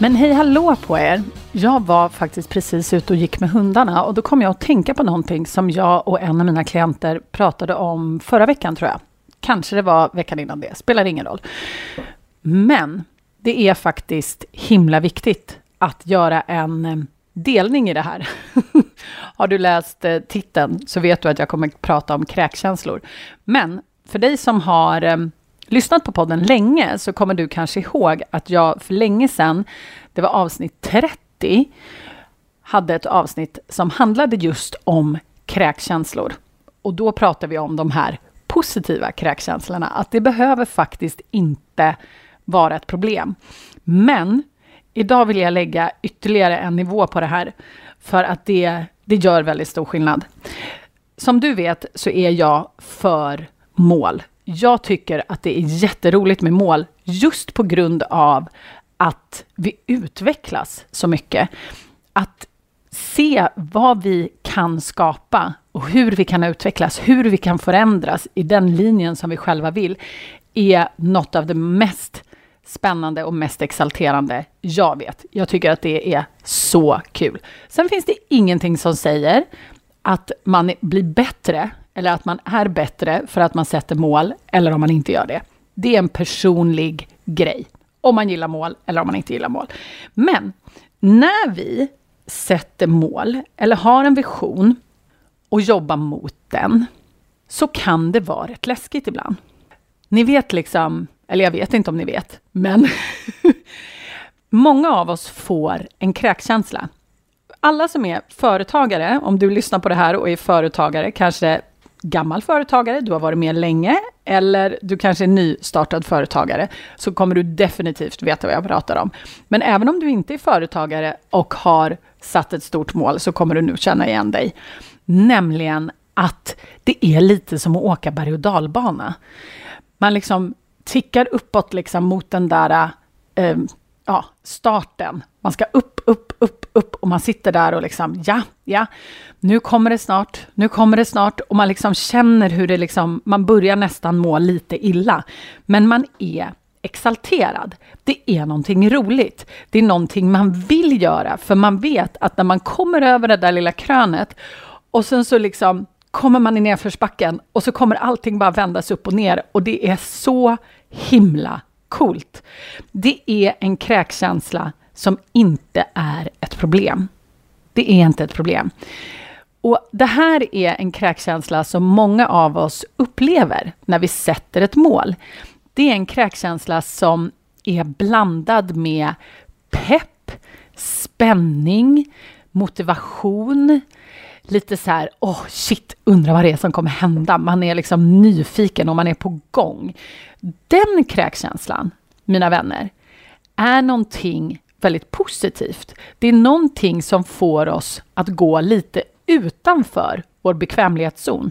Men hej hallå på er! Jag var faktiskt precis ute och gick med hundarna och då kom jag att tänka på någonting som jag och en av mina klienter pratade om förra veckan tror jag. Kanske det var veckan innan det, spelar ingen roll. Men det är faktiskt himla viktigt att göra en eh, delning i det här. Har du läst eh, titeln så vet du att jag kommer prata om kräkkänslor. Men för dig som har eh, lyssnat på podden länge så kommer du kanske ihåg att jag för länge sedan, det var avsnitt 30, hade ett avsnitt som handlade just om kräkkänslor. Och då pratade vi om de här positiva kräkkänslorna, att det behöver faktiskt inte vara ett problem. Men idag vill jag lägga ytterligare en nivå på det här, för att det, det gör väldigt stor skillnad. Som du vet så är jag för mål jag tycker att det är jätteroligt med mål just på grund av att vi utvecklas så mycket. Att se vad vi kan skapa och hur vi kan utvecklas, hur vi kan förändras i den linjen som vi själva vill, är något av det mest spännande och mest exalterande jag vet. Jag tycker att det är så kul. Sen finns det ingenting som säger att man blir bättre eller att man är bättre för att man sätter mål eller om man inte gör det. Det är en personlig grej. Om man gillar mål eller om man inte gillar mål. Men när vi sätter mål eller har en vision och jobbar mot den så kan det vara rätt läskigt ibland. Ni vet liksom, eller jag vet inte om ni vet, men många av oss får en kräkkänsla. Alla som är företagare, om du lyssnar på det här och är företagare, kanske gammal företagare, du har varit med länge, eller du kanske är nystartad företagare, så kommer du definitivt veta vad jag pratar om. Men även om du inte är företagare och har satt ett stort mål, så kommer du nu känna igen dig. Nämligen att det är lite som att åka berg och dalbana. Man liksom tickar uppåt liksom mot den där eh, ja, starten. Man ska upp, upp, upp, upp och man sitter där och liksom, ja, ja, nu kommer det snart, nu kommer det snart och man liksom känner hur det liksom, man börjar nästan må lite illa. Men man är exalterad. Det är någonting roligt. Det är någonting man vill göra, för man vet att när man kommer över det där lilla krönet och sen så liksom kommer man i nedförsbacken och så kommer allting bara vändas upp och ner och det är så himla coolt. Det är en kräkkänsla som inte är ett problem. Det är inte ett problem. Och Det här är en kräkkänsla som många av oss upplever när vi sätter ett mål. Det är en kräkkänsla som är blandad med pepp, spänning, motivation, lite så här, åh oh, shit, undrar vad det är som kommer hända. Man är liksom nyfiken och man är på gång. Den kräkkänslan, mina vänner, är någonting väldigt positivt. Det är någonting som får oss att gå lite utanför vår bekvämlighetszon.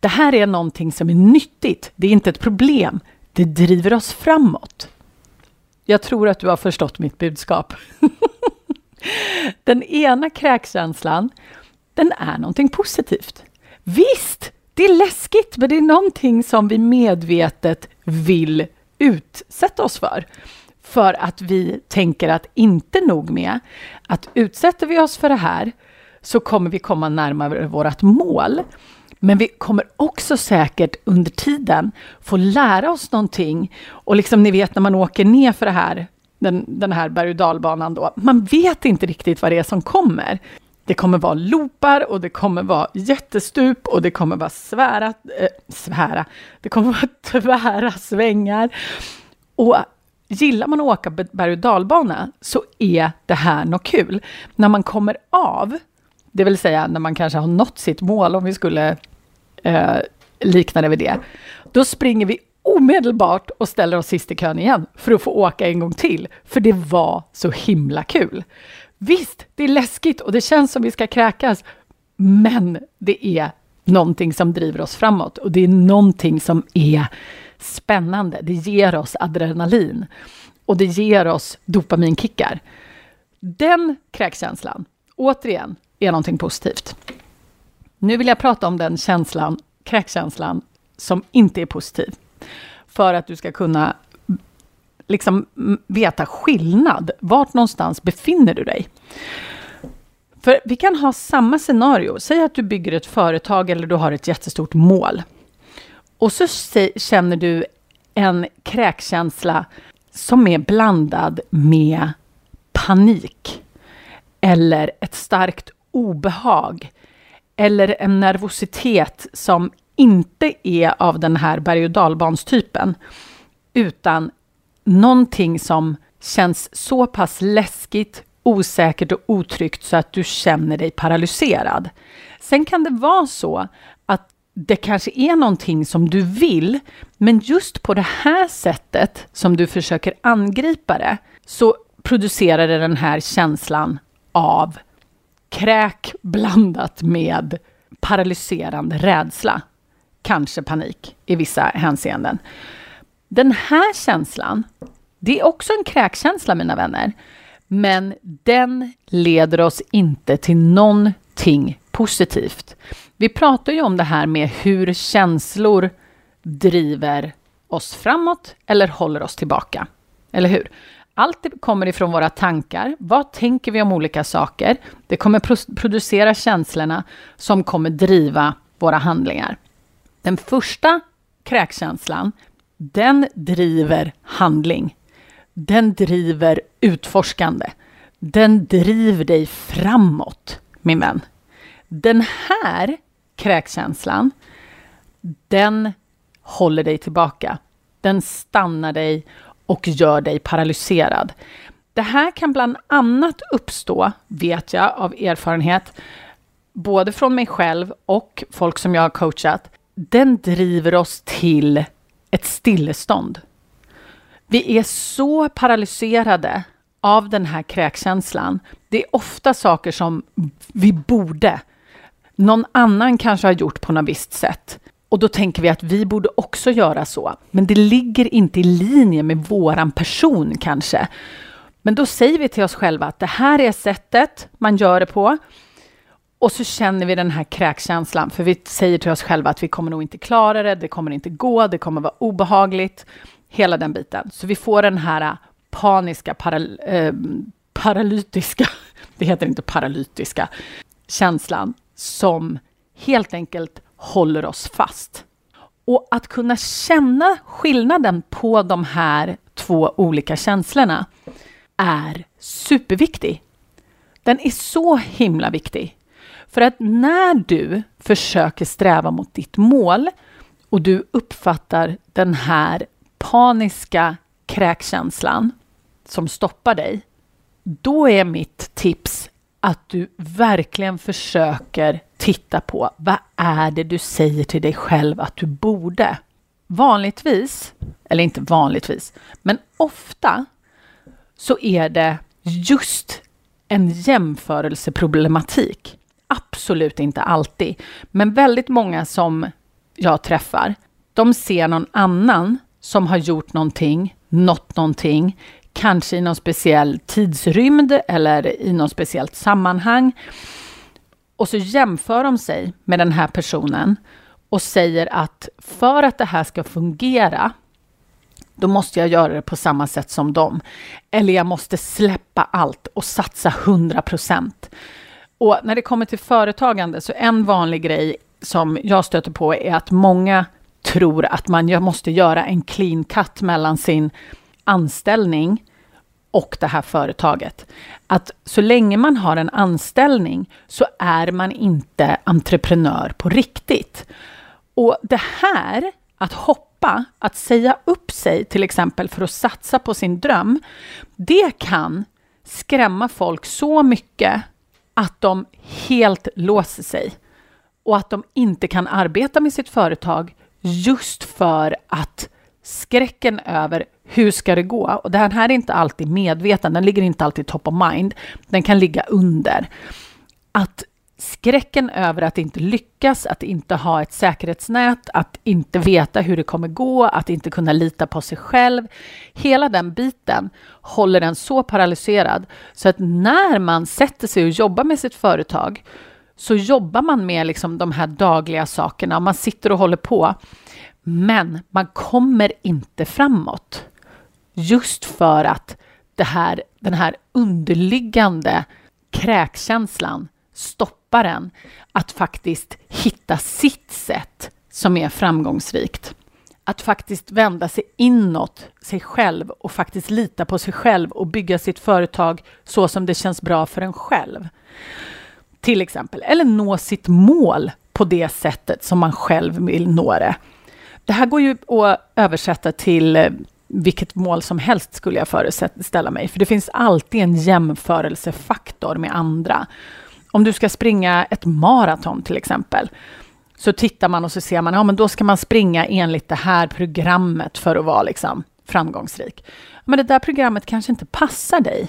Det här är någonting som är nyttigt. Det är inte ett problem. Det driver oss framåt. Jag tror att du har förstått mitt budskap. Den ena kräkkänslan, den är någonting positivt. Visst, det är läskigt, men det är någonting som vi medvetet vill utsätta oss för. För att vi tänker att inte nog med att utsätter vi oss för det här så kommer vi komma närmare vårt mål. Men vi kommer också säkert under tiden få lära oss någonting. Och liksom ni vet när man åker ner för det här, den, den här berg och dalbanan då, man vet inte riktigt vad det är som kommer. Det kommer vara loopar och det kommer vara jättestup och det kommer vara svära, äh, svära, det kommer vara tvära svängar. Och gillar man att åka berg och dalbana så är det här något kul. När man kommer av, det vill säga när man kanske har nått sitt mål, om vi skulle eh, likna det vid det, då springer vi omedelbart och ställer oss sist i kön igen för att få åka en gång till, för det var så himla kul. Visst, det är läskigt och det känns som vi ska kräkas, men det är någonting som driver oss framåt och det är någonting som är spännande. Det ger oss adrenalin och det ger oss dopaminkickar. Den kräkkänslan, återigen, är någonting positivt. Nu vill jag prata om den känslan, kräkkänslan, som inte är positiv. För att du ska kunna liksom veta skillnad. Vart någonstans befinner du dig? För vi kan ha samma scenario. Säg att du bygger ett företag eller du har ett jättestort mål. Och så känner du en kräkkänsla som är blandad med panik eller ett starkt obehag eller en nervositet som inte är av den här berg och dalbanstypen utan någonting som känns så pass läskigt, osäkert och otryggt så att du känner dig paralyserad. Sen kan det vara så att det kanske är någonting som du vill, men just på det här sättet som du försöker angripa det, så producerar det den här känslan av kräk blandat med paralyserande rädsla. Kanske panik i vissa hänseenden. Den här känslan, det är också en kräkkänsla mina vänner. Men den leder oss inte till någonting positivt. Vi pratar ju om det här med hur känslor driver oss framåt eller håller oss tillbaka. Eller hur? Allt kommer ifrån våra tankar. Vad tänker vi om olika saker? Det kommer producera känslorna som kommer driva våra handlingar. Den första kräkkänslan, den driver handling. Den driver utforskande. Den driver dig framåt, min vän. Den här kräkkänslan, den håller dig tillbaka. Den stannar dig och gör dig paralyserad. Det här kan bland annat uppstå, vet jag av erfarenhet, både från mig själv och folk som jag har coachat. Den driver oss till ett stillestånd. Vi är så paralyserade av den här kräkkänslan. Det är ofta saker som vi borde. Någon annan kanske har gjort på något visst sätt. Och då tänker vi att vi borde också göra så. Men det ligger inte i linje med våran person kanske. Men då säger vi till oss själva att det här är sättet man gör det på. Och så känner vi den här kräkkänslan, för vi säger till oss själva att vi kommer nog inte klara det, det kommer inte gå, det kommer vara obehagligt, hela den biten. Så vi får den här äh, paniska, paral eh, paralytiska, det heter inte paralytiska, känslan som helt enkelt håller oss fast. Och att kunna känna skillnaden på de här två olika känslorna är superviktig. Den är så himla viktig. För att när du försöker sträva mot ditt mål och du uppfattar den här paniska kräkkänslan som stoppar dig, då är mitt tips att du verkligen försöker titta på vad är det du säger till dig själv att du borde? Vanligtvis, eller inte vanligtvis, men ofta så är det just en jämförelseproblematik. Absolut inte alltid, men väldigt många som jag träffar, de ser någon annan som har gjort någonting, nått någonting, kanske i någon speciell tidsrymd eller i något speciellt sammanhang. Och så jämför de sig med den här personen och säger att för att det här ska fungera, då måste jag göra det på samma sätt som dem. Eller jag måste släppa allt och satsa 100 procent. Och när det kommer till företagande, så en vanlig grej som jag stöter på är att många tror att man måste göra en clean cut mellan sin anställning och det här företaget. Att så länge man har en anställning så är man inte entreprenör på riktigt. Och det här, att hoppa, att säga upp sig till exempel för att satsa på sin dröm, det kan skrämma folk så mycket att de helt låser sig och att de inte kan arbeta med sitt företag just för att skräcken över hur ska det gå? Och den här är inte alltid medveten, den ligger inte alltid top of mind. Den kan ligga under. Att skräcken över att inte lyckas, att inte ha ett säkerhetsnät, att inte veta hur det kommer gå, att inte kunna lita på sig själv. Hela den biten håller en så paralyserad så att när man sätter sig och jobbar med sitt företag så jobbar man med liksom de här dagliga sakerna och man sitter och håller på. Men man kommer inte framåt. Just för att det här, den här underliggande kräkkänslan stoppar en att faktiskt hitta sitt sätt som är framgångsrikt. Att faktiskt vända sig inåt sig själv och faktiskt lita på sig själv och bygga sitt företag så som det känns bra för en själv. Till exempel, eller nå sitt mål på det sättet som man själv vill nå det. Det här går ju att översätta till eh, vilket mål som helst skulle jag föreställa mig, för det finns alltid en jämförelsefaktor med andra. Om du ska springa ett maraton till exempel, så tittar man och så ser man, ja men då ska man springa enligt det här programmet för att vara liksom framgångsrik. Men det där programmet kanske inte passar dig.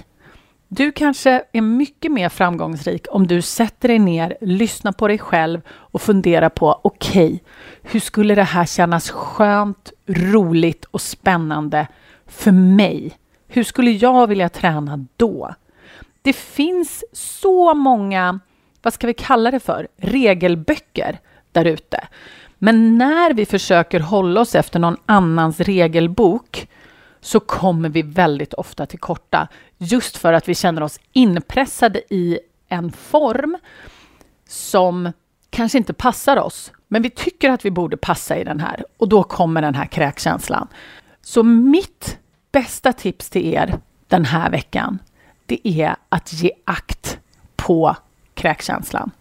Du kanske är mycket mer framgångsrik om du sätter dig ner, lyssnar på dig själv och funderar på okej, okay, hur skulle det här kännas skönt, roligt och spännande för mig? Hur skulle jag vilja träna då? Det finns så många, vad ska vi kalla det för, regelböcker där ute. Men när vi försöker hålla oss efter någon annans regelbok så kommer vi väldigt ofta till korta. Just för att vi känner oss inpressade i en form som kanske inte passar oss. Men vi tycker att vi borde passa i den här och då kommer den här kräkkänslan. Så mitt bästa tips till er den här veckan, det är att ge akt på kräkkänslan.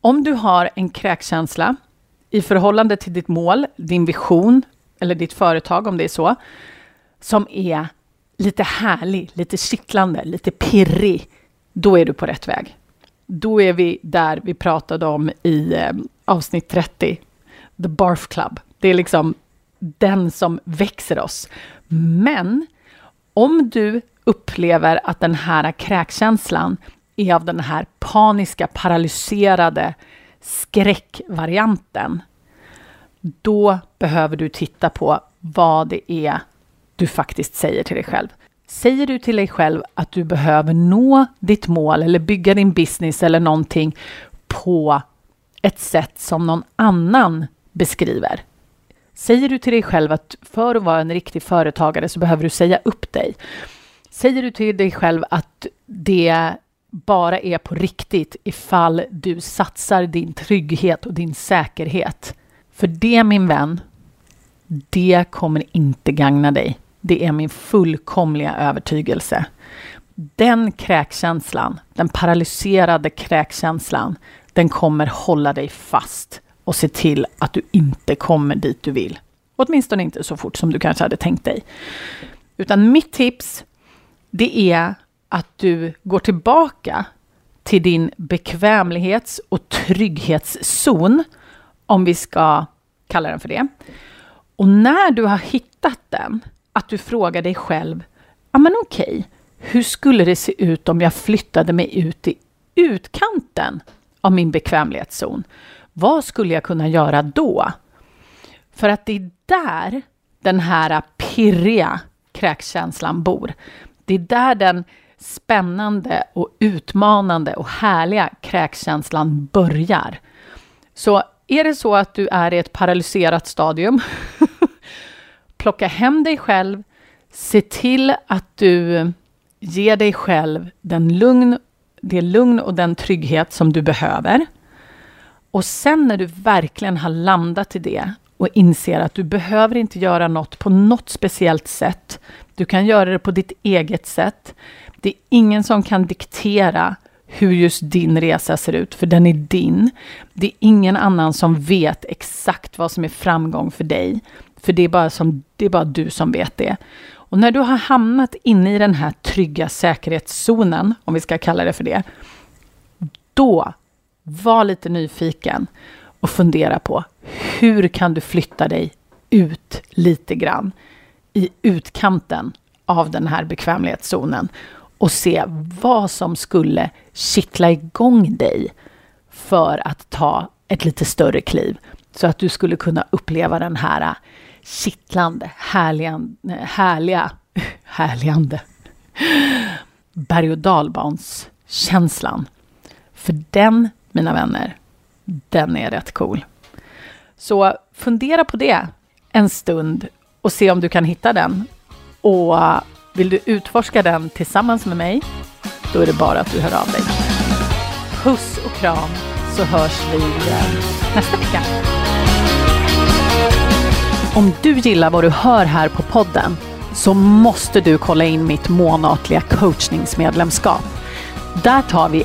Om du har en kräkkänsla i förhållande till ditt mål, din vision eller ditt företag om det är så, som är lite härlig, lite kittlande, lite pirrig, då är du på rätt väg. Då är vi där vi pratade om i eh, avsnitt 30, The Barf Club. Det är liksom den som växer oss. Men om du upplever att den här kräkkänslan är av den här paniska, paralyserade skräckvarianten, då behöver du titta på vad det är du faktiskt säger till dig själv. Säger du till dig själv att du behöver nå ditt mål eller bygga din business eller någonting på ett sätt som någon annan beskriver. Säger du till dig själv att för att vara en riktig företagare så behöver du säga upp dig. Säger du till dig själv att det bara är på riktigt ifall du satsar din trygghet och din säkerhet. För det, min vän, det kommer inte gagna dig. Det är min fullkomliga övertygelse. Den kräkkänslan, den paralyserade kräkkänslan, den kommer hålla dig fast och se till att du inte kommer dit du vill. Åtminstone inte så fort som du kanske hade tänkt dig. Utan mitt tips, det är att du går tillbaka till din bekvämlighets och trygghetszon, om vi ska kalla den för det. Och när du har hittat den, att du frågar dig själv, ja men okej, hur skulle det se ut om jag flyttade mig ut i utkanten av min bekvämlighetszon? Vad skulle jag kunna göra då? För att det är där den här pirriga kräkkänslan bor. Det är där den spännande och utmanande och härliga kräkkänslan börjar. Så är det så att du är i ett paralyserat stadium plocka hem dig själv, se till att du ger dig själv den lugn, det lugn och den trygghet som du behöver. Och sen när du verkligen har landat i det och inser att du behöver inte göra något på något speciellt sätt. Du kan göra det på ditt eget sätt. Det är ingen som kan diktera hur just din resa ser ut, för den är din. Det är ingen annan som vet exakt vad som är framgång för dig. För det är, bara som, det är bara du som vet det. Och när du har hamnat inne i den här trygga säkerhetszonen, om vi ska kalla det för det, då var lite nyfiken och fundera på hur kan du flytta dig ut lite grann i utkanten av den här bekvämlighetszonen och se vad som skulle kittla igång dig för att ta ett lite större kliv så att du skulle kunna uppleva den här kittlande, härliga, härliga, härligande berg och dalbanskänslan. För den, mina vänner, den är rätt cool. Så fundera på det en stund och se om du kan hitta den. Och vill du utforska den tillsammans med mig, då är det bara att du hör av dig. Puss och kram så hörs vi nästa vecka. Om du gillar vad du hör här på podden så måste du kolla in mitt månatliga coachningsmedlemskap. Där tar vi